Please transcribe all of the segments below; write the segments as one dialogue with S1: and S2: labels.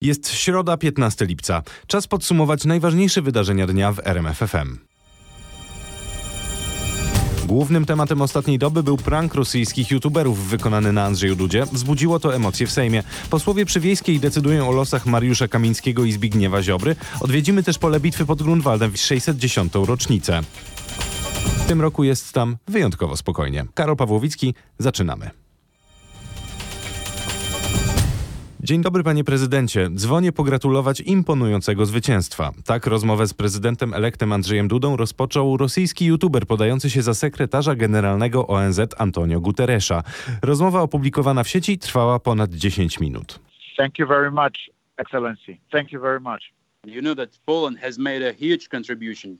S1: Jest środa, 15 lipca. Czas podsumować najważniejsze wydarzenia dnia w RMFFM. Głównym tematem ostatniej doby był prank rosyjskich youtuberów wykonany na Andrzeju Dudzie. Wzbudziło to emocje w Sejmie. Posłowie przywiejskiej decydują o losach Mariusza Kamińskiego i Zbigniewa Ziobry. Odwiedzimy też pole bitwy pod Grunwaldem w 610. rocznicę. W tym roku jest tam wyjątkowo spokojnie. Karol Pawłowicki, zaczynamy. Dzień dobry, panie prezydencie. Dzwonię pogratulować imponującego zwycięstwa. Tak rozmowę z prezydentem elektem Andrzejem Dudą rozpoczął rosyjski youtuber podający się za sekretarza generalnego ONZ Antonio Guterresza. Rozmowa opublikowana w sieci trwała ponad 10 minut.
S2: Thank you very much, Excellency. Thank you very much.
S3: You know that Poland has made a huge contribution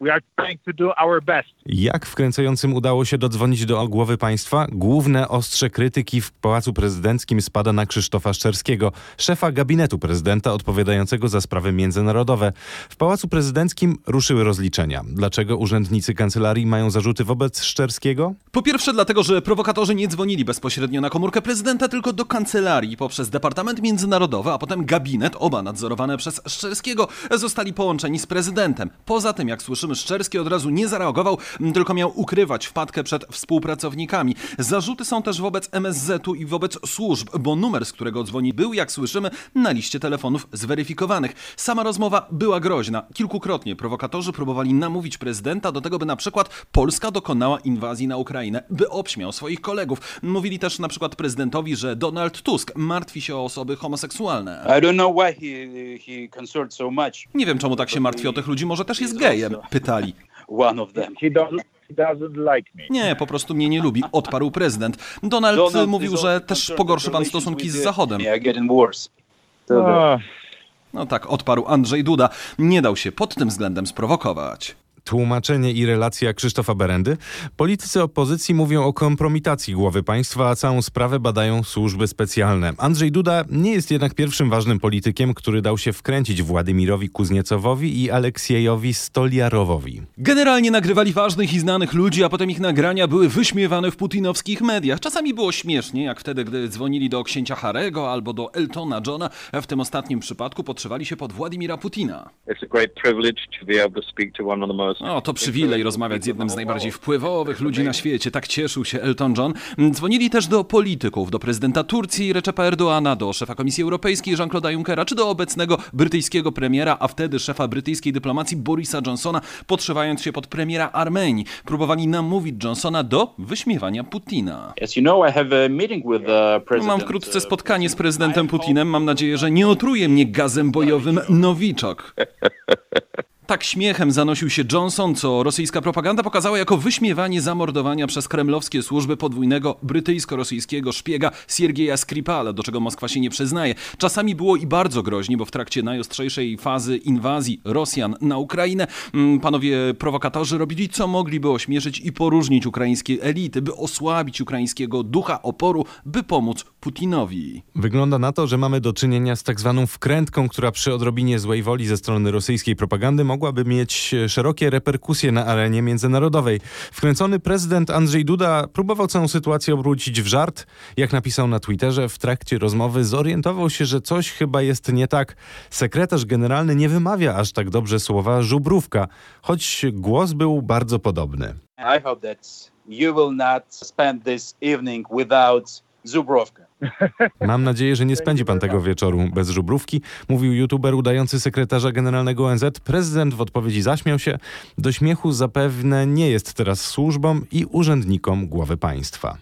S2: We are trying to do our best.
S1: Jak wkręcającym udało się dodzwonić do głowy państwa? Główne ostrze krytyki w Pałacu Prezydenckim spada na Krzysztofa Szczerskiego, szefa gabinetu prezydenta odpowiadającego za sprawy międzynarodowe. W Pałacu Prezydenckim ruszyły rozliczenia. Dlaczego urzędnicy kancelarii mają zarzuty wobec Szczerskiego?
S4: Po pierwsze dlatego, że prowokatorzy nie dzwonili bezpośrednio na komórkę prezydenta, tylko do kancelarii poprzez Departament Międzynarodowy, a potem gabinet, oba nadzorowane przez Szczerskiego, zostali połączeni z prezydentem. Poza tym, jak Szczerski od razu nie zareagował, tylko miał ukrywać wpadkę przed współpracownikami. Zarzuty są też wobec MSZ-u i wobec służb, bo numer, z którego dzwoni, był, jak słyszymy, na liście telefonów zweryfikowanych. Sama rozmowa była groźna. Kilkukrotnie prowokatorzy próbowali namówić prezydenta do tego, by na przykład Polska dokonała inwazji na Ukrainę, by obśmiał swoich kolegów. Mówili też na przykład prezydentowi, że Donald Tusk martwi się o osoby homoseksualne. Nie wiem, czemu tak się martwi o tych ludzi, może też jest gejem, pytali.
S3: One of them.
S2: He, don't, he doesn't like me.
S4: Nie, po prostu mnie nie lubi, odparł prezydent. Donald,
S3: Donald
S4: mówił, że też pogorszy pan stosunki z
S3: the-
S4: Zachodem. No tak, odparł Andrzej Duda. Nie dał się pod tym względem sprowokować.
S1: Tłumaczenie i relacja Krzysztofa Berendy. Politycy opozycji mówią o kompromitacji głowy państwa, a całą sprawę badają służby specjalne. Andrzej Duda nie jest jednak pierwszym ważnym politykiem, który dał się wkręcić Władimirowi Kuzniecowowi i Aleksiejowi Stoliarowowi.
S4: Generalnie nagrywali ważnych i znanych ludzi, a potem ich nagrania były wyśmiewane w putinowskich mediach. Czasami było śmiesznie, jak wtedy, gdy dzwonili do księcia Harego albo do Eltona Johna, a w tym ostatnim przypadku podszywali się pod Władimira Putina.
S5: It's a great privilege to be able to speak to one of the most
S4: O, to przywilej rozmawiać z jednym z najbardziej wpływowych ludzi na świecie. Tak cieszył się Elton John. Dzwonili też do polityków, do prezydenta Turcji Recepa Erdoana, do szefa Komisji Europejskiej Jean-Claude'a Junckera, czy do obecnego brytyjskiego premiera, a wtedy szefa brytyjskiej dyplomacji Borisa Johnsona, podszywając się pod premiera Armenii. Próbowali namówić Johnsona do wyśmiewania Putina.
S3: President.
S4: Mam wkrótce spotkanie z prezydentem Putinem. Mam nadzieję, że nie otruje mnie gazem bojowym Nowiczok. Tak śmiechem zanosił się Johnson, co rosyjska propaganda pokazała jako wyśmiewanie zamordowania przez kremlowskie służby podwójnego brytyjsko-rosyjskiego szpiega Siergieja Skripala, do czego Moskwa się nie przyznaje. Czasami było i bardzo groźnie, bo w trakcie najostrzejszej fazy inwazji Rosjan na Ukrainę mm, panowie prowokatorzy robili co mogli, by ośmieszyć i poróżnić ukraińskie elity, by osłabić ukraińskiego ducha oporu, by pomóc Putinowi.
S1: Wygląda na to, że mamy do czynienia z tak zwaną wkrętką, która przy odrobinie złej woli ze strony rosyjskiej propagandy mogłaby mieć szerokie reperkusje na arenie międzynarodowej. Wkręcony prezydent Andrzej Duda próbował całą sytuację obrócić w żart. Jak napisał na Twitterze, w trakcie rozmowy zorientował się, że coś chyba jest nie tak. Sekretarz generalny nie wymawia aż tak dobrze słowa żubrówka, choć głos był bardzo podobny.
S3: I hope that you will not spend this evening without.
S1: Mam nadzieję, że nie spędzi pan tego wieczoru bez żubrówki, mówił youtuber udający sekretarza generalnego ONZ. Prezydent w odpowiedzi zaśmiał się. Do śmiechu zapewne nie jest teraz służbom i urzędnikom głowy państwa.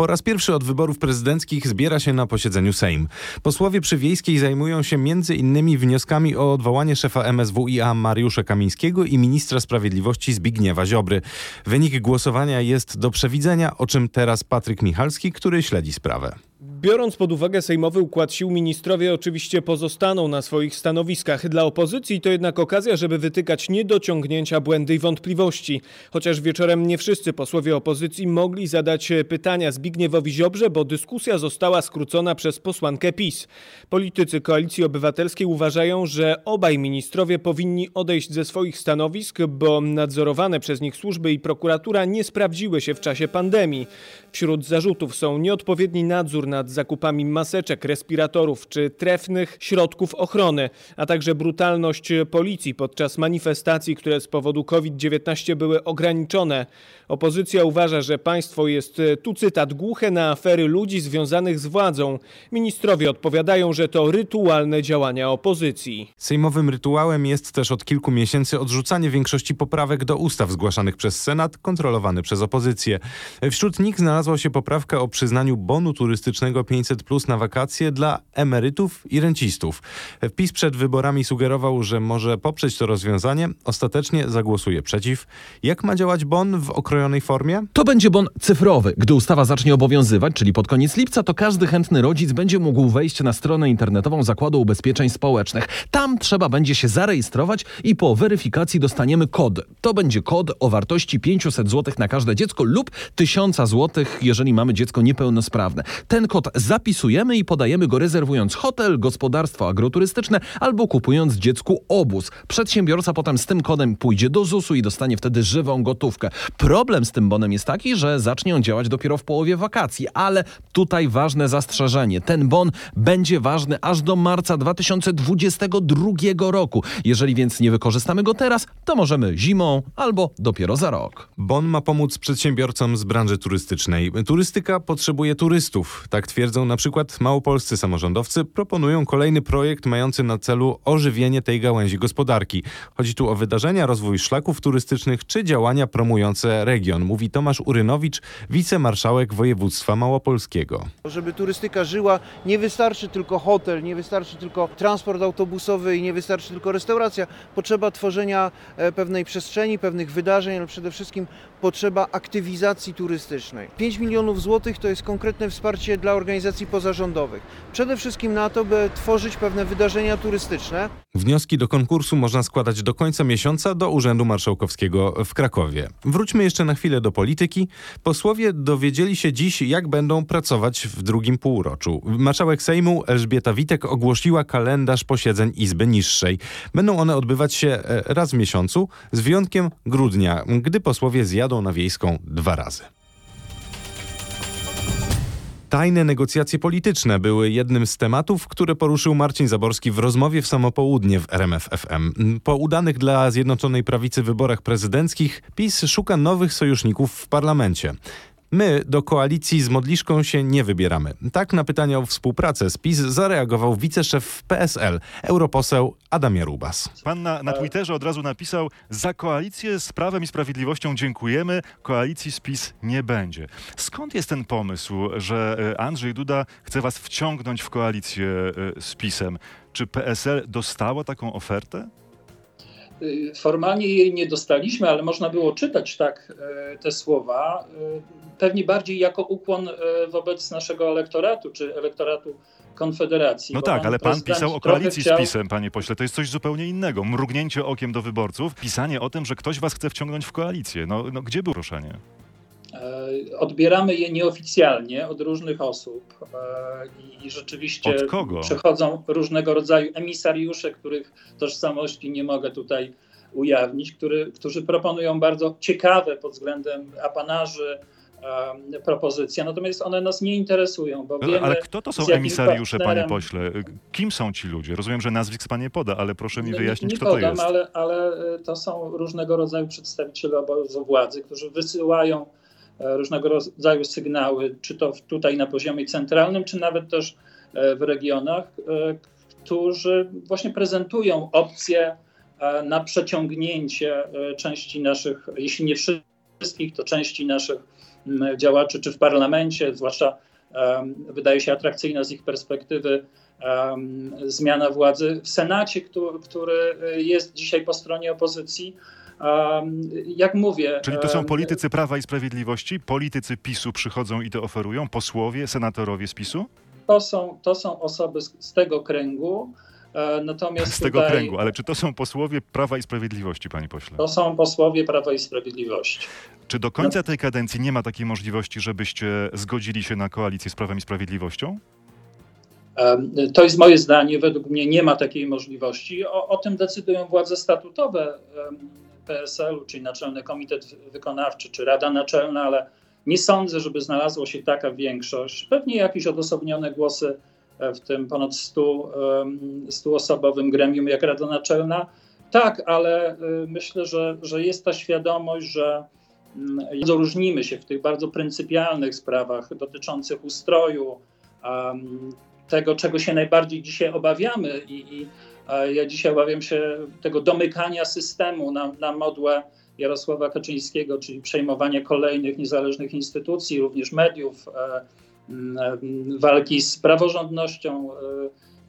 S1: Po raz pierwszy od wyborów prezydenckich zbiera się na posiedzeniu Sejm. Posłowie przywiejskiej zajmują się między innymi wnioskami o odwołanie szefa MSWiA Mariusza Kamińskiego i ministra sprawiedliwości Zbigniewa Ziobry. Wynik głosowania jest do przewidzenia, o czym teraz Patryk Michalski, który śledzi sprawę.
S6: Biorąc pod uwagę sejmowy układ sił, ministrowie oczywiście pozostaną na swoich stanowiskach. Dla opozycji to jednak okazja, żeby wytykać niedociągnięcia, błędy i wątpliwości. Chociaż wieczorem nie wszyscy posłowie opozycji mogli zadać pytania Zbigniewowi Ziobrze, bo dyskusja została skrócona przez posłankę PiS. Politycy Koalicji Obywatelskiej uważają, że obaj ministrowie powinni odejść ze swoich stanowisk, bo nadzorowane przez nich służby i prokuratura nie sprawdziły się w czasie pandemii. Wśród zarzutów są nieodpowiedni nadzór nad zakupami maseczek, respiratorów czy trefnych środków ochrony, a także brutalność policji podczas manifestacji, które z powodu COVID-19 były ograniczone. Opozycja uważa, że państwo jest, tu cytat, głuche na afery ludzi związanych z władzą. Ministrowie odpowiadają, że to rytualne działania opozycji.
S1: Sejmowym rytuałem jest też od kilku miesięcy odrzucanie większości poprawek do ustaw zgłaszanych przez Senat, kontrolowany przez opozycję. Wśród nich znalazła się poprawka o przyznaniu bonu turystycznego 500 plus na wakacje dla emerytów i rencistów. PiS przed wyborami sugerował, że może poprzeć to rozwiązanie, ostatecznie zagłosuje przeciw. Jak ma działać bon w okrojonej formie?
S7: To będzie bon cyfrowy. Gdy ustawa zacznie obowiązywać, czyli pod koniec lipca, to każdy chętny rodzic będzie mógł wejść na stronę internetową Zakładu Ubezpieczeń Społecznych. Tam trzeba będzie się zarejestrować i po weryfikacji dostaniemy kod. To będzie kod o wartości 500 zł na każde dziecko lub 1000 zł, jeżeli mamy dziecko niepełnosprawne. Ten kod zapisujemy i podajemy go rezerwując hotel, gospodarstwo agroturystyczne albo kupując dziecku obóz. Przedsiębiorca potem z tym kodem pójdzie do ZUS-u i dostanie wtedy żywą gotówkę. Problem z tym bonem jest taki, że zacznie on działać dopiero w połowie wakacji, ale tutaj ważne zastrzeżenie. Ten bon będzie ważny aż do marca 2022 roku. Jeżeli więc nie wykorzystamy go teraz, to możemy zimą albo dopiero za rok.
S1: Bon ma pomóc przedsiębiorcom z branży turystycznej. Turystyka potrzebuje turystów. Tak twierdzą na przykład małopolscy samorządowcy. Proponują kolejny projekt mający na celu ożywienie tej gałęzi gospodarki. Chodzi tu o wydarzenia, rozwój szlaków turystycznych czy działania promujące region, mówi Tomasz Urynowicz, wicemarszałek województwa małopolskiego.
S8: Żeby turystyka żyła, nie wystarczy tylko hotel, nie wystarczy tylko transport autobusowy i nie wystarczy tylko restauracja. Potrzeba tworzenia e, pewnej przestrzeni, pewnych wydarzeń, ale przede wszystkim potrzeba aktywizacji turystycznej. 5 milionów złotych to jest konkretne wsparcie dla organizacji pozarządowych. Przede wszystkim na to, by tworzyć pewne wydarzenia turystyczne.
S1: Wnioski do konkursu można składać do końca miesiąca do Urzędu Marszałkowskiego w Krakowie. Wróćmy jeszcze na chwilę do polityki. Posłowie dowiedzieli się dziś, jak będą pracować w drugim półroczu. Marszałek Sejmu Elżbieta Witek ogłosiła kalendarz posiedzeń Izby Niższej. Będą one odbywać się e, raz w miesiącu, z wyjątkiem grudnia, gdy posłowie zjadą na wiejską dwa razy. Tajne negocjacje polityczne były jednym z tematów, które poruszył Marcin Zaborski w rozmowie w samopołudnie w RMF FM. Po udanych dla Zjednoczonej Prawicy wyborach prezydenckich PiS szuka nowych sojuszników w parlamencie. My do koalicji z Modliszką się nie wybieramy. Tak na pytania o współpracę z PiS zareagował wiceszef PSL, europoseł Adam Jarubas.
S9: Pan na, na Twitterze od razu napisał: Za koalicję z Prawem i Sprawiedliwością dziękujemy, koalicji z PiS nie będzie. Skąd jest ten pomysł, że e, Andrzej Duda chce was wciągnąć w koalicję e, z PiSem? Czy PSL dostało taką ofertę?
S10: Y, Formalnie jej nie dostaliśmy, ale można było czytać tak e, te słowa, e, pewnie bardziej jako ukłon wobec naszego elektoratu, czy elektoratu Konfederacji.
S9: No tak, ale pan pisał o koalicji
S10: chciał-
S9: z PiSem, panie pośle. To jest coś zupełnie innego. Mrugnięcie okiem do wyborców, pisanie o tym, że ktoś was chce wciągnąć w koalicję. No, no gdzie było proszenie?
S10: E, Odbieramy je nieoficjalnie od różnych osób e, i- rzeczywiście przechodzą różnego rodzaju emisariusze, których tożsamości nie mogę tutaj ujawnić, który, którzy proponują bardzo ciekawe pod względem apanarzy propozycje, natomiast one nas nie interesują, bo wiemy,
S9: No, Ale kto to są emisariusze, panie pośle? Kim są ci ludzie? Rozumiem, że nazwisk pan nie poda, ale proszę mi wyjaśnić,
S10: nie,
S9: kto
S10: nie
S9: to
S10: podam,
S9: jest.
S10: Ale, ale e, to są różnego rodzaju przedstawiciele obozu władzy, którzy wysyłają różnego rodzaju sygnały, czy to tutaj na poziomie centralnym, czy nawet też e, w regionach, e, którzy właśnie prezentują opcje e, na przeciągnięcie e, części naszych, jeśli nie wszystkich, to części naszych działaczy, czy w parlamencie, zwłaszcza wydaje się atrakcyjna z ich perspektywy zmiana władzy w Senacie, który, który jest dzisiaj po stronie opozycji. Jak mówię.
S9: Czyli to są politycy Prawa i Sprawiedliwości? Politycy PiSu przychodzą i to oferują? Posłowie, senatorowie z PiSu?
S10: To są, to są osoby z, z tego kręgu. e, Natomiast
S9: Z tego
S10: tutaj
S9: kręgu. Ale czy to są posłowie Prawa i Sprawiedliwości, panie pośle?
S10: To są posłowie Prawa i Sprawiedliwości.
S9: Czy do końca tej kadencji nie ma takiej możliwości, żebyście zgodzili się na koalicję z Prawem i Sprawiedliwością?
S10: To jest moje zdanie. Według mnie nie ma takiej możliwości. O, o tym decydują władze statutowe PSL-u, czyli Naczelny Komitet Wykonawczy, czy Rada Naczelna, ale Nie sądzę, żeby znalazła się taka większość. Pewnie jakieś odosobnione głosy e, w tym ponad 100, 100 osobowym gremium jak Rada Naczelna. Tak, ale y, myślę, że, że jest ta świadomość, że mm, różnimy się w tych bardzo pryncypialnych sprawach dotyczących ustroju, tego, czego się najbardziej dzisiaj obawiamy. I, i ja dzisiaj obawiam się tego domykania systemu na, na modłę Jarosława Kaczyńskiego, czyli przejmowania kolejnych niezależnych instytucji, również mediów, e, walki z praworządnością, e,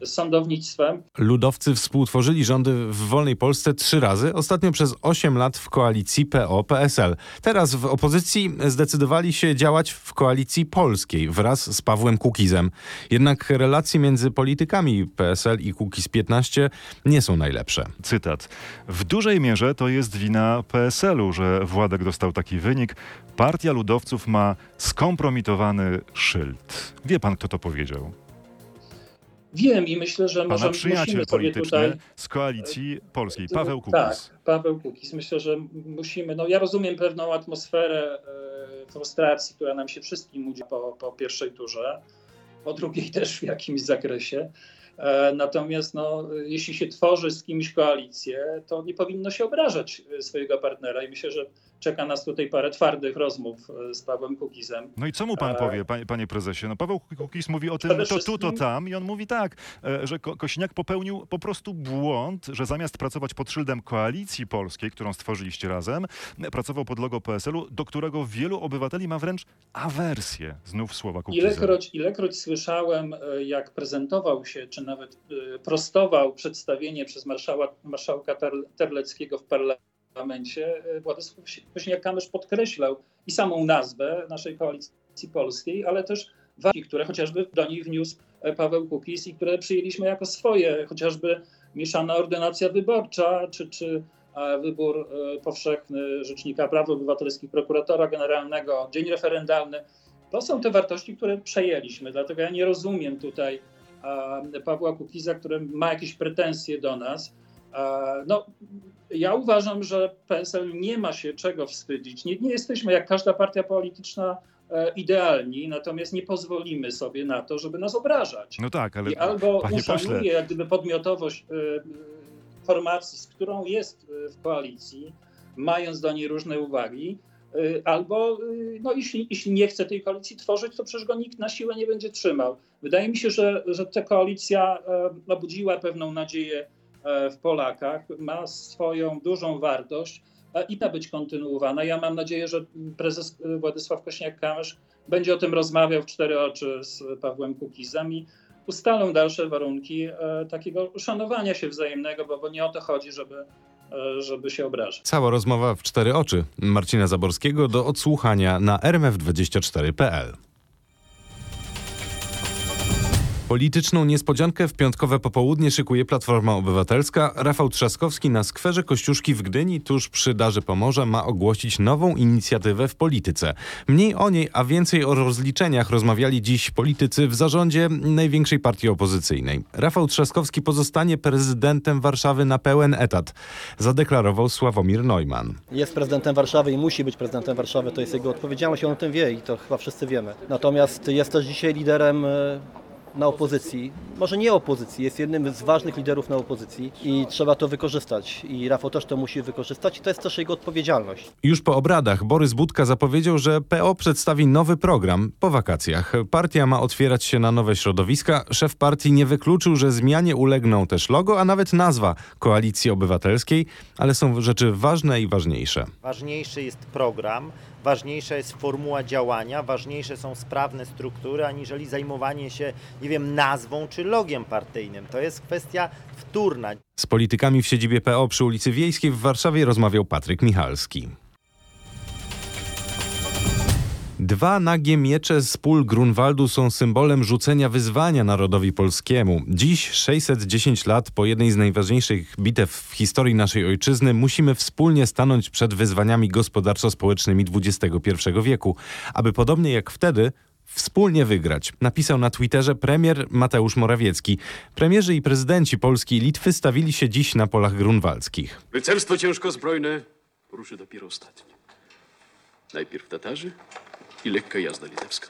S10: sądownictwem.
S1: Ludowcy współtworzyli rządy w wolnej Polsce trzy razy, ostatnio przez 8 lat w koalicji PO-PSL. Teraz w opozycji zdecydowali się działać w koalicji polskiej wraz z Pawłem Kukizem. Jednak relacje między politykami PSL i Kukiz 15 nie są najlepsze.
S9: Cytat. W dużej mierze to jest wina PSL-u, że Władek dostał taki wynik. Partia Ludowców ma skompromitowany szyld. Wie pan, kto to powiedział?
S10: Wiem i myślę, że
S9: Pana
S10: może
S9: przyjaciel polityczny
S10: tutaj...
S9: z koalicji polskiej, Paweł Kukiz.
S10: Tak, Paweł Kukiz. Myślę, że musimy, no ja rozumiem pewną atmosferę e, frustracji, która nam się wszystkim udzi po, po pierwszej turze, po drugiej też w jakimś zakresie. E, natomiast no, jeśli się tworzy z kimś koalicję, to nie powinno się obrażać e, swojego partnera i myślę, że czeka nas tutaj parę twardych rozmów e, z Pawłem Kukizem.
S9: No i co mu pan powie, panie, panie prezesie? No Paweł Kukiz mówi o tym, to tu, to tam i on mówi tak, że Ko Kosiniak popełnił po prostu błąd, że zamiast pracować pod szyldem koalicji polskiej, którą stworzyliście razem, pracował pod logo PSL-u, do którego wielu obywateli ma wręcz awersję. Znów słowa Kukiza.
S10: Ilekroć, ilekroć słyszałem, jak prezentował się, czy nawet prostował przedstawienie przez marszała, marszałka Terleckiego w parlamencie, Władysław Kosiniak-Kamysz podkreślał i samą nazwę naszej koalicji polskiej, ale też wagi, które chociażby do nich wniósł Paweł Kukiz i które przyjęliśmy jako swoje, chociażby mieszana ordynacja wyborcza, czy, czy wybór powszechny Rzecznika Praw Obywatelskich, prokuratora generalnego, dzień referendalny. To są te wartości, które przejęliśmy, dlatego ja nie rozumiem tutaj Pawła Kukiza, który ma jakieś pretensje do nas. No, ja uważam, że PSL nie ma się czego wstydzić. Nie, nie jesteśmy jak każda partia polityczna e, idealni, natomiast nie pozwolimy sobie na to, żeby nas obrażać.
S9: No tak, ale
S10: I albo
S9: pośle...
S10: jak gdyby podmiotowość e, formacji, z którą jest e, w koalicji, mając do niej różne uwagi, albo no, jeśli, jeśli nie chce tej koalicji tworzyć, to przecież go nikt na siłę nie będzie trzymał. Wydaje mi się, że, że ta koalicja obudziła pewną nadzieję w Polakach, ma swoją dużą wartość i ma być kontynuowana. Ja mam nadzieję, że prezes Władysław Kośniak-Kamysz będzie o tym rozmawiał w cztery oczy z Pawłem Kukizem i ustalą dalsze warunki takiego szanowania się wzajemnego, bo, bo nie o to chodzi, żeby żeby się obrażać.
S1: Cała rozmowa w cztery oczy Marcina Zaborskiego do odsłuchania na rmf24.pl. Polityczną niespodziankę w piątkowe popołudnie szykuje Platforma Obywatelska. Rafał Trzaskowski na skwerze Kościuszki w Gdyni, tuż przy Darze Pomorza, ma ogłosić nową inicjatywę w polityce. Mniej o niej, a więcej o rozliczeniach rozmawiali dziś politycy w zarządzie największej partii opozycyjnej. Rafał Trzaskowski pozostanie prezydentem Warszawy na pełen etat, zadeklarował Sławomir Neumann.
S11: Jest prezydentem Warszawy i musi być prezydentem Warszawy, to jest jego odpowiedzialność, on o tym wie i to chyba wszyscy wiemy. Natomiast jest też dzisiaj liderem na opozycji, może nie opozycji, jest jednym z ważnych liderów na opozycji i trzeba to wykorzystać. I Rafał też to musi wykorzystać i to jest też jego odpowiedzialność.
S1: Już po obradach Borys Budka zapowiedział, że PO przedstawi nowy program po wakacjach. Partia ma otwierać się na nowe środowiska. Szef partii nie wykluczył, że zmianie ulegną też logo, a nawet nazwa Koalicji Obywatelskiej, ale są rzeczy ważne i ważniejsze.
S12: Ważniejszy jest program, ważniejsza jest formuła działania, ważniejsze są sprawne struktury, aniżeli zajmowanie się, nie wiem, nazwą czy logiem partyjnym. To jest kwestia wtórna.
S1: Z politykami w siedzibie PO przy ulicy Wiejskiej w Warszawie rozmawiał Patryk Michalski. Dwa nagie miecze z pól Grunwaldu są symbolem rzucenia wyzwania narodowi polskiemu. Dziś, 610 lat po jednej z najważniejszych bitew w historii naszej ojczyzny, musimy wspólnie stanąć przed wyzwaniami gospodarczo-społecznymi XXI wieku, aby podobnie jak wtedy wspólnie wygrać, napisał na Twitterze premier Mateusz Morawiecki. Premierzy i prezydenci Polski i Litwy stawili się dziś na polach grunwaldzkich.
S13: Rycerstwo ciężko zbrojne ruszy dopiero ostatnie. Najpierw Tatarzy, і легкоязда Литовська.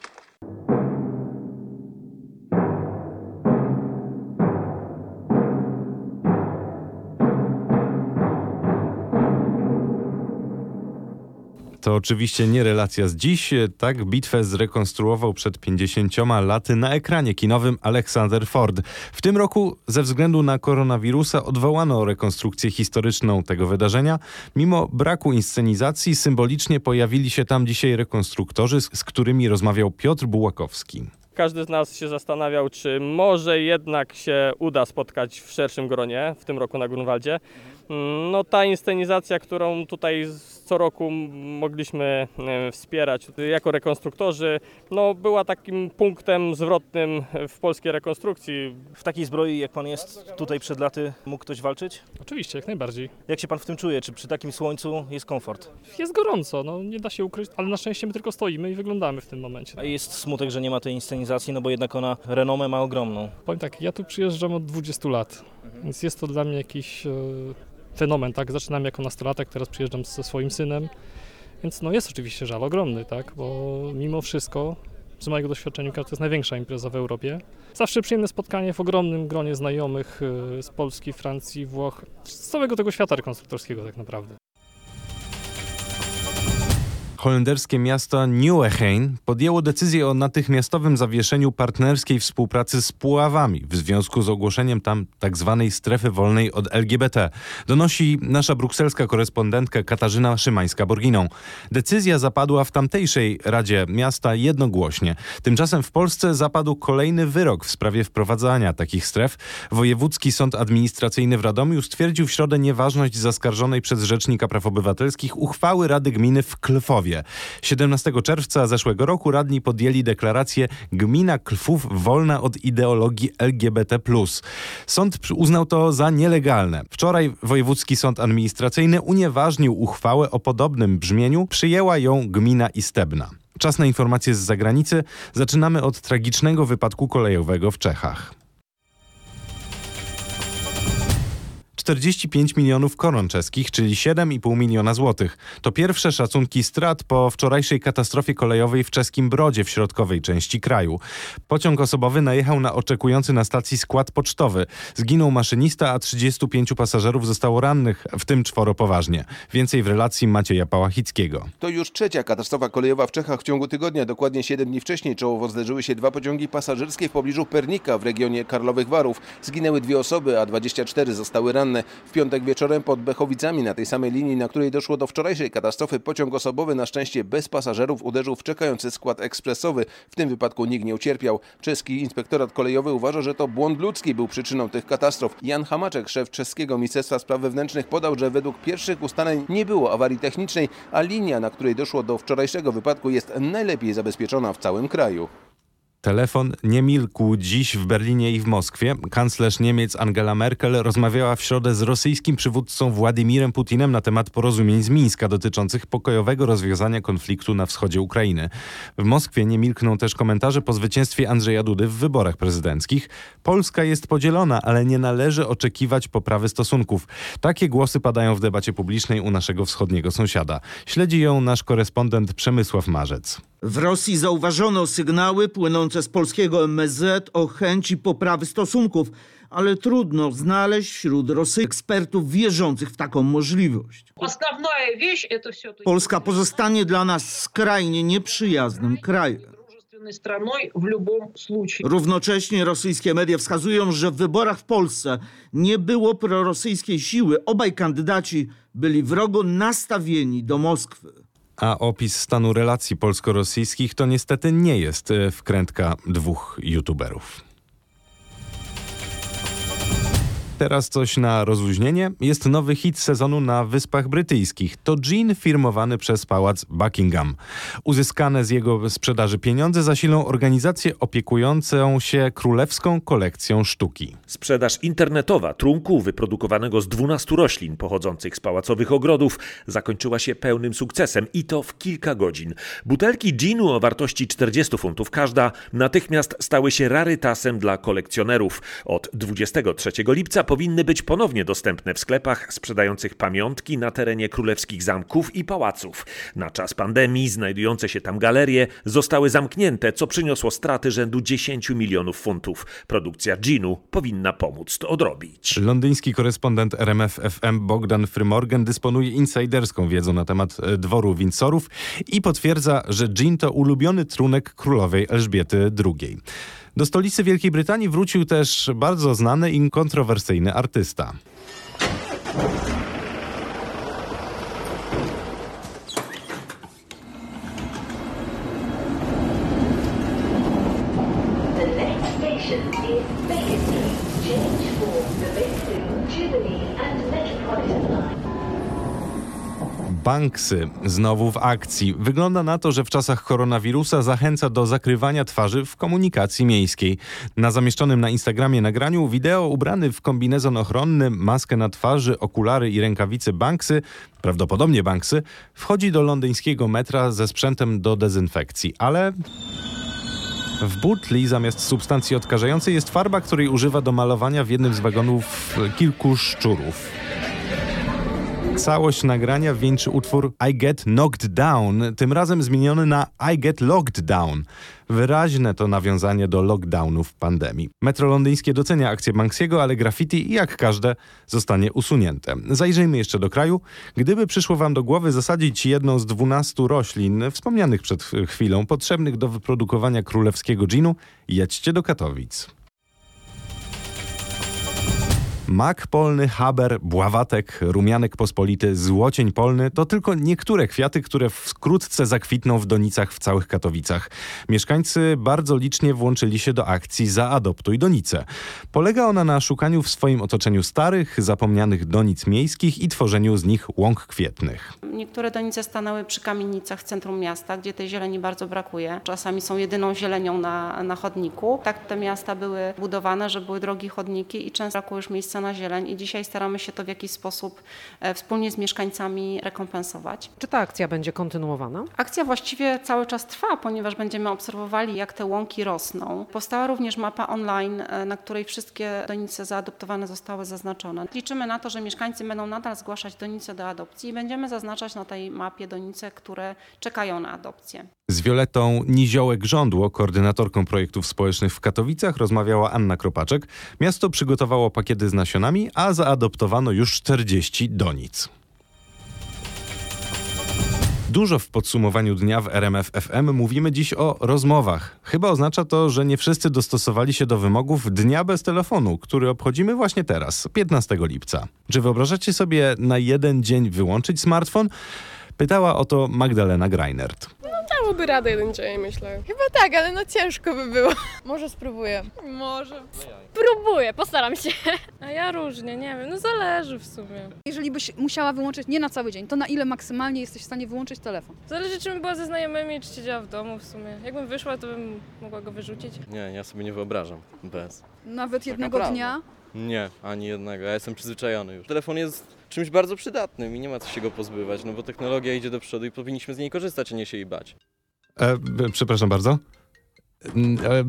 S1: To oczywiście nie relacja z dziś. Tak bitwę zrekonstruował przed 50 laty na ekranie kinowym Alexander Ford. W tym roku ze względu na koronawirusa odwołano rekonstrukcję historyczną tego wydarzenia. Mimo braku inscenizacji symbolicznie pojawili się tam dzisiaj rekonstruktorzy, z którymi rozmawiał Piotr Bułakowski.
S14: Każdy z nas się zastanawiał, czy może jednak się uda spotkać w szerszym gronie w tym roku na Grunwaldzie. No ta inscenizacja, którą tutaj co roku mogliśmy e, wspierać jako rekonstruktorzy, no była takim punktem zwrotnym w polskiej rekonstrukcji.
S15: W takiej zbroi jak pan jest tutaj przed laty mógł ktoś walczyć?
S14: Oczywiście, jak najbardziej.
S15: Jak się pan w tym czuje? Czy przy takim słońcu jest komfort?
S14: Jest gorąco, no nie da się ukryć, ale na szczęście my tylko stoimy i wyglądamy w tym momencie.
S15: A jest smutek, że nie ma tej inscenizacji, no bo jednak ona renomę ma ogromną.
S14: Powiem tak, ja tu przyjeżdżam od 20 lat, mhm. więc jest to dla mnie jakiś e, fenomen, tak? Zaczynam jako nastolatek, teraz przyjeżdżam ze swoim synem, więc no jest oczywiście żal ogromny, tak? Bo mimo wszystko z mojego doświadczenia to jest największa impreza w Europie. Zawsze przyjemne spotkanie w ogromnym gronie znajomych y, z Polski, Francji, Włoch, z całego tego świata rekonstruktorskiego tak naprawdę
S1: holenderskie miasto Nieuwegein podjęło decyzję o natychmiastowym zawieszeniu partnerskiej współpracy z Puławami w związku z ogłoszeniem tam tzw. Tak strefy wolnej od LGBT. Donosi nasza brukselska korespondentka Katarzyna Szymańska-Borginą. Decyzja zapadła w tamtejszej Radzie Miasta jednogłośnie. Tymczasem w Polsce zapadł kolejny wyrok w sprawie wprowadzania takich stref. Wojewódzki Sąd Administracyjny w Radomiu stwierdził w środę nieważność zaskarżonej przez Rzecznika Praw Obywatelskich uchwały Rady Gminy w Klwowie. 17 czerwca zeszłego roku radni podjęli deklarację Gmina Klwów wolna od ideologii LGBT+. Sąd uznał to za nielegalne. Wczoraj Wojewódzki Sąd Administracyjny unieważnił uchwałę o podobnym brzmieniu, przyjęła ją gmina Istebna. Czas na informacje z zagranicy. Zaczynamy od tragicznego wypadku kolejowego w Czechach. 45 milionów koron czeskich, czyli 7,5 miliona złotych. To pierwsze szacunki strat po wczorajszej katastrofie kolejowej w czeskim Brodzie w środkowej części kraju. Pociąg osobowy najechał na oczekujący na stacji skład pocztowy. Zginął maszynista, a 35 pasażerów zostało rannych, w tym czworo poważnie. Więcej w relacji Macieja Pałachickiego.
S16: To już trzecia katastrofa kolejowa w Czechach w ciągu tygodnia. Dokładnie 7 dni wcześniej czołowo zderzyły się dwa pociągi pasażerskie w pobliżu Pernika w regionie Karlowych Warów. Zginęły dwie osoby, a 24 zostały ranne. W piątek wieczorem pod Bechowicami na tej samej linii, na której doszło do wczorajszej katastrofy, pociąg osobowy na szczęście bez pasażerów uderzył w czekający skład ekspresowy. W tym wypadku nikt nie ucierpiał. Czeski inspektorat kolejowy uważa, że to błąd ludzki był przyczyną tych katastrof. Jan Hamaczek, szef czeskiego Ministerstwa Spraw Wewnętrznych podał, że według pierwszych ustaleń nie było awarii technicznej, a linia, na której doszło do wczorajszego wypadku jest najlepiej zabezpieczona w całym kraju.
S1: Telefon nie milkł dziś w Berlinie i w Moskwie. Kanclerz Niemiec Angela Merkel rozmawiała w środę z rosyjskim przywódcą Władimirem Putinem na temat porozumień z Mińska dotyczących pokojowego rozwiązania konfliktu na wschodzie Ukrainy. W Moskwie nie milkną też komentarze po zwycięstwie Andrzeja Dudy w wyborach prezydenckich. Polska jest podzielona, ale nie należy oczekiwać poprawy stosunków. Takie głosy padają w debacie publicznej u naszego wschodniego sąsiada. Śledzi ją nasz korespondent Przemysław Marzec.
S17: W Rosji zauważono sygnały płynące z polskiego MSZ o chęci poprawy stosunków, ale trudno znaleźć wśród Rosji ekspertów wierzących w taką możliwość. Polska pozostanie dla nas skrajnie nieprzyjaznym krajem. Równocześnie rosyjskie media wskazują, że w wyborach w Polsce nie było prorosyjskiej siły. Obaj kandydaci byli wrogo nastawieni do Moskwy
S1: a opis stanu relacji polsko-rosyjskich to niestety nie jest e, wkrętka dwóch youtuberów. Teraz coś na rozluźnienie. Jest nowy hit sezonu na Wyspach Brytyjskich. To gin firmowany przez pałac Buckingham. Uzyskane z jego sprzedaży pieniądze zasilą organizację opiekującą się królewską kolekcją sztuki.
S18: Sprzedaż internetowa trunku wyprodukowanego z 12 roślin pochodzących z pałacowych ogrodów zakończyła się pełnym sukcesem i to w kilka godzin. Butelki ginu o wartości 40 funtów każda natychmiast stały się rarytasem dla kolekcjonerów. Od 23 lipca powinny być ponownie dostępne w sklepach sprzedających pamiątki na terenie królewskich zamków i pałaców. Na czas pandemii znajdujące się tam galerie zostały zamknięte, co przyniosło straty rzędu 10 milionów funtów. Produkcja Ginu powinna pomóc to odrobić.
S1: Londyński korespondent RMF FM Bogdan Frymorgan dysponuje insiderską wiedzą na temat e, dworu Windsorów i potwierdza, że gin to ulubiony trunek królowej Elżbiety II. Do stolicy Wielkiej Brytanii wrócił też bardzo znany i kontrowersyjny artysta.
S13: Change for the Bakerloo, Jubilee and Metropolitan Line.
S1: Banksy znowu w akcji. Wygląda na to, że w czasach koronawirusa zachęca do zakrywania twarzy w komunikacji miejskiej. Na zamieszczonym na Instagramie nagraniu wideo ubrany w kombinezon ochronny, maskę na twarzy, okulary i rękawice Banksy, prawdopodobnie Banksy, wchodzi do londyńskiego metra ze sprzętem do dezynfekcji, ale w butli zamiast substancji odkażającej jest farba, której używa do malowania w jednym z wagonów kilku szczurów. Całość nagrania wieńczy utwór I Get Knocked Down, tym razem zmieniony na I Get Locked Down. Wyraźne to nawiązanie do lockdownów pandemii. Metro londyńskie docenia akcję Banksiego, ale graffiti, jak każde, zostanie usunięte. Zajrzyjmy jeszcze do kraju. Gdyby przyszło wam do głowy zasadzić jedną z 12 roślin, wspomnianych przed chwilą, potrzebnych do wyprodukowania królewskiego ginu, jedźcie do Katowic. Mak polny, haber, bławatek, rumianek pospolity, złocień polny to tylko niektóre kwiaty, które wkrótce zakwitną w donicach w całych Katowicach. Mieszkańcy bardzo licznie włączyli się do akcji Zaadoptuj Donice. Polega ona na szukaniu w swoim otoczeniu starych, zapomnianych donic miejskich i tworzeniu z nich łąk kwietnych.
S19: Niektóre donice stanęły przy kamienicach w centrum miasta, gdzie tej zieleni bardzo brakuje. Czasami są jedyną zielenią na, na chodniku. Tak te miasta były budowane, że były drogie chodniki i często brakło już miejsca na zieleń i dzisiaj staramy się to w jakiś sposób e, wspólnie z mieszkańcami rekompensować.
S20: Czy ta akcja będzie kontynuowana?
S19: Akcja właściwie cały czas trwa, ponieważ będziemy obserwowali, jak te łąki rosną. Powstała również mapa online, e, na której wszystkie donice zaadoptowane zostały zaznaczone. Liczymy na to, że mieszkańcy będą nadal zgłaszać donice do adopcji i będziemy zaznaczać na tej mapie donice, które czekają na adopcję.
S1: Z Violetą Niziołek-Żądło, koordynatorką projektów społecznych w Katowicach, rozmawiała Anna Kropaczek. Miasto przygotowało pakiety z nasionami, a zaadoptowano już 40 donic. Dużo w podsumowaniu dnia w RMF FM mówimy dziś o rozmowach. Chyba oznacza to, że nie wszyscy dostosowali się do wymogów Dnia bez telefonu, który obchodzimy właśnie teraz, 15 lipca. Czy wyobrażacie sobie na jeden dzień wyłączyć smartfon? Pytała o to Magdalena Greinert.
S21: Dałoby radę jeden dzień, myślę. Chyba tak, ale no ciężko by było. Może spróbuję. Może.
S22: Spróbuję, postaram się. A ja różnie, nie wiem, no zależy w sumie.
S23: Jeżeli byś musiała wyłączyć nie na cały dzień, to na ile maksymalnie jesteś w stanie wyłączyć telefon?
S22: Zależy, czy bym była ze znajomymi, czy siedziała w domu w sumie. Jakbym wyszła, to bym mogła go wyrzucić.
S24: Nie, ja sobie nie wyobrażam bez.
S23: Nawet jednego dnia?
S24: Nie, ani jednego. Ja jestem przyzwyczajony już. Telefon jest czymś bardzo przydatnym i nie ma co się go pozbywać, no bo technologia idzie do przodu i powinniśmy z niej korzystać, a nie się jej bać.
S1: E, b- przepraszam bardzo. Mm, e,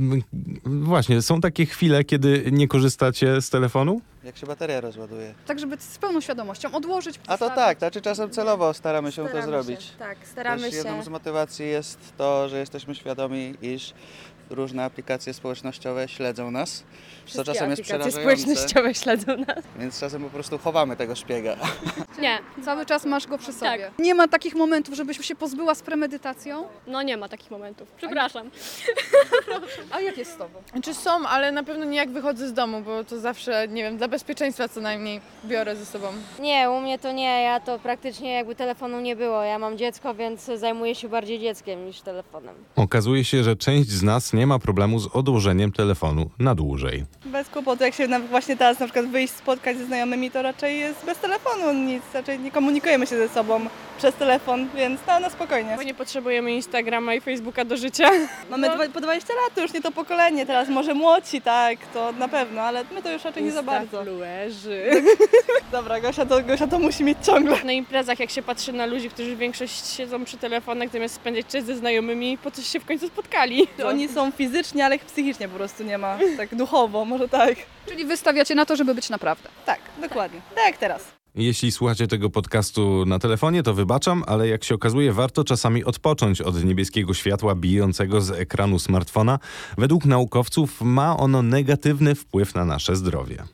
S1: właśnie, są takie chwile, kiedy nie korzystacie z telefonu?
S25: Jak się bateria rozładuje.
S23: Tak, żeby z pełną świadomością odłożyć.
S25: A to tak, znaczy czasem celowo staramy się
S21: Staramy
S25: to
S21: się,
S25: zrobić.
S21: tak, staramy
S25: Też
S21: się.
S25: Jedną z motywacji jest to, że jesteśmy świadomi, iż różne aplikacje społecznościowe śledzą nas. co czasem jest
S21: aplikacje
S25: przerażające.
S21: społecznościowe śledzą nas.
S25: Więc czasem po prostu chowamy tego szpiega.
S21: Nie.
S23: Cały czas masz go przy sobie.
S21: Tak.
S23: Nie ma takich momentów, żebyś się pozbyła z premedytacją?
S22: No nie ma takich momentów. Przepraszam.
S23: A jak jest z tobą?
S21: Czy są, ale na pewno nie jak wychodzę z domu, bo to zawsze, nie wiem, dla bezpieczeństwa co najmniej biorę ze sobą.
S26: Nie, u mnie to nie, ja to praktycznie jakby telefonu nie było. Ja mam dziecko, więc zajmuję się bardziej dzieckiem niż telefonem.
S1: Okazuje się, że część z nas nie ma problemu z odłożeniem telefonu na dłużej.
S27: Bez kłopotu, jak się na, właśnie teraz na przykład wyjść, spotkać ze znajomymi, to raczej jest bez telefonu nic, raczej nie komunikujemy się ze sobą przez telefon, więc no, no spokojnie.
S21: Bo nie potrzebujemy Instagrama i Facebooka do życia.
S27: Mamy dwa, po 20 lat, to już nie to pokolenie, teraz może młodsi, tak, to na pewno, ale my to już raczej nie za bardzo.
S21: Instafluerzy.
S27: Dobra, Gosia to, Gosia to musi mieć ciągle.
S21: Na imprezach, jak się patrzy na ludzi, którzy większość siedzą przy telefonach, zamiast spędzać czas ze znajomymi, po coś się w końcu spotkali.
S27: Oni są są fizycznie, ale ich psychicznie po prostu nie ma, tak duchowo, może tak.
S23: Czyli wystawiacie na to, żeby być naprawdę.
S27: Tak, dokładnie. Tak jak teraz.
S1: Jeśli słuchacie tego podcastu na telefonie, to wybaczam, ale jak się okazuje, warto czasami odpocząć od niebieskiego światła bijącego z ekranu smartfona. Według naukowców ma ono negatywny wpływ na nasze zdrowie.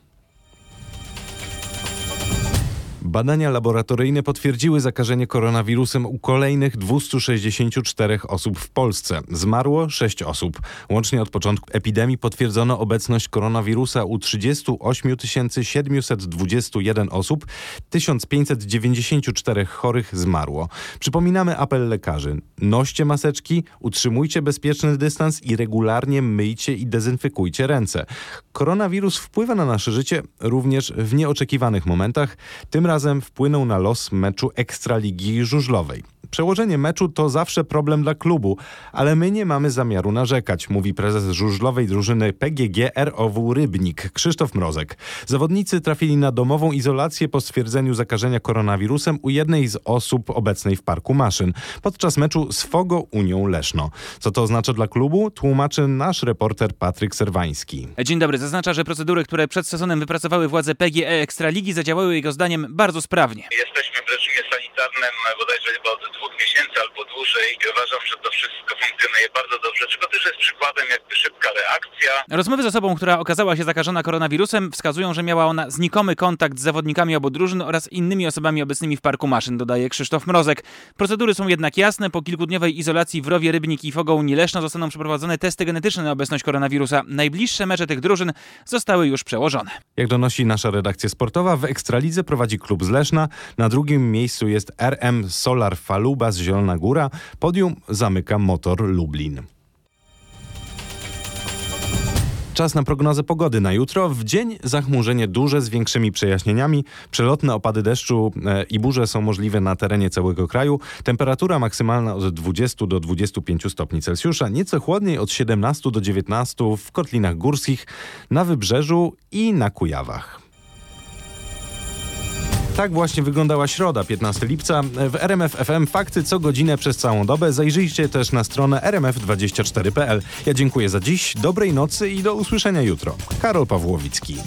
S1: Badania laboratoryjne potwierdziły zakażenie koronawirusem u kolejnych 264 osób w Polsce. Zmarło 6 osób. Łącznie od początku epidemii potwierdzono obecność koronawirusa u 38 721 osób. 1594 chorych zmarło. Przypominamy apel lekarzy. Noście maseczki, utrzymujcie bezpieczny dystans i regularnie myjcie i dezynfekujcie ręce. Koronawirus wpływa na nasze życie również w nieoczekiwanych momentach. Tym razem wpłynął na los meczu Ekstraligi Żużlowej. Przełożenie meczu to zawsze problem dla klubu, ale my nie mamy zamiaru narzekać, mówi prezes żużlowej drużyny PGG ROW Rybnik Krzysztof Mrozek. Zawodnicy trafili na domową izolację po stwierdzeniu zakażenia koronawirusem u jednej z osób obecnej w parku maszyn podczas meczu z Fogo Unią Leszno. Co to oznacza dla klubu? Tłumaczy nasz reporter Patryk Serwański.
S28: Dzień dobry. Zaznacza, że procedury, które przed sezonem wypracowały władze PGE Ekstraligi zadziałały jego zdaniem bardzo sprawnie.
S29: Jesteśmy w reżimie sanitarnym bodajże od i uważam, że to wszystko funkcjonuje bardzo dobrze, czego też jest przykładem jakby szybka reakcja.
S28: Rozmowy z osobą, która okazała się zakażona koronawirusem, wskazują, że miała ona znikomy kontakt z zawodnikami obu drużyn oraz innymi osobami obecnymi w parku maszyn, dodaje Krzysztof Mrozek. Procedury są jednak jasne. Po kilkudniowej izolacji w Rowie Rybnik i Fogą Leszno zostaną przeprowadzone testy genetyczne na obecność koronawirusa. Najbliższe mecze tych drużyn zostały już przełożone.
S1: Jak donosi nasza redakcja sportowa, w Ekstralidze prowadzi klub z Leszna. Na drugim miejscu jest RM Solar Faluba z Zielona Góra. Podium zamyka Motor Lublin. Czas na prognozę pogody na jutro. W dzień zachmurzenie duże z większymi przejaśnieniami. Przelotne opady deszczu e, i burze są możliwe na terenie całego kraju. Temperatura maksymalna od 20 do 25 stopni Celsjusza. Nieco chłodniej od 17 do 19 w kotlinach górskich, na wybrzeżu i na Kujawach. Tak właśnie wyglądała środa, 15 lipca. W RMF FM fakty co godzinę przez całą dobę. Zajrzyjcie też na stronę rmf24.pl. Ja dziękuję za dziś, dobrej nocy i do usłyszenia jutro. Karol Pawłowicki.